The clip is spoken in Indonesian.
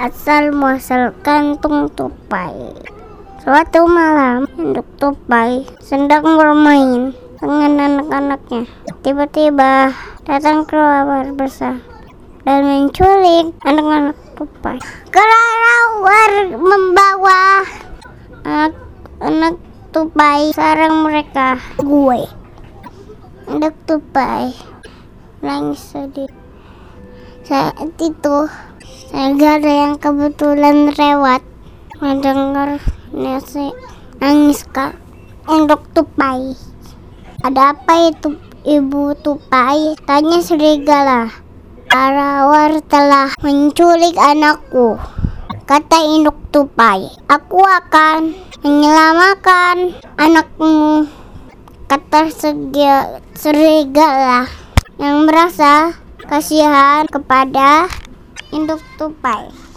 asal muasal kantung tupai. Suatu malam, induk tupai sedang bermain dengan anak-anaknya. Tiba-tiba datang kelawar besar dan menculik anak-anak tupai. Kelawar membawa anak-anak tupai sarang mereka. Gue, induk tupai, nangis sedih. Saat itu, negara yang kebetulan lewat mendengar nasi nangis kak untuk tupai. Ada apa itu ibu tupai? Tanya serigala. Arawar telah menculik anakku. Kata induk tupai, aku akan menyelamatkan anakmu. Kata serigala yang merasa kasihan kepada induk tupai.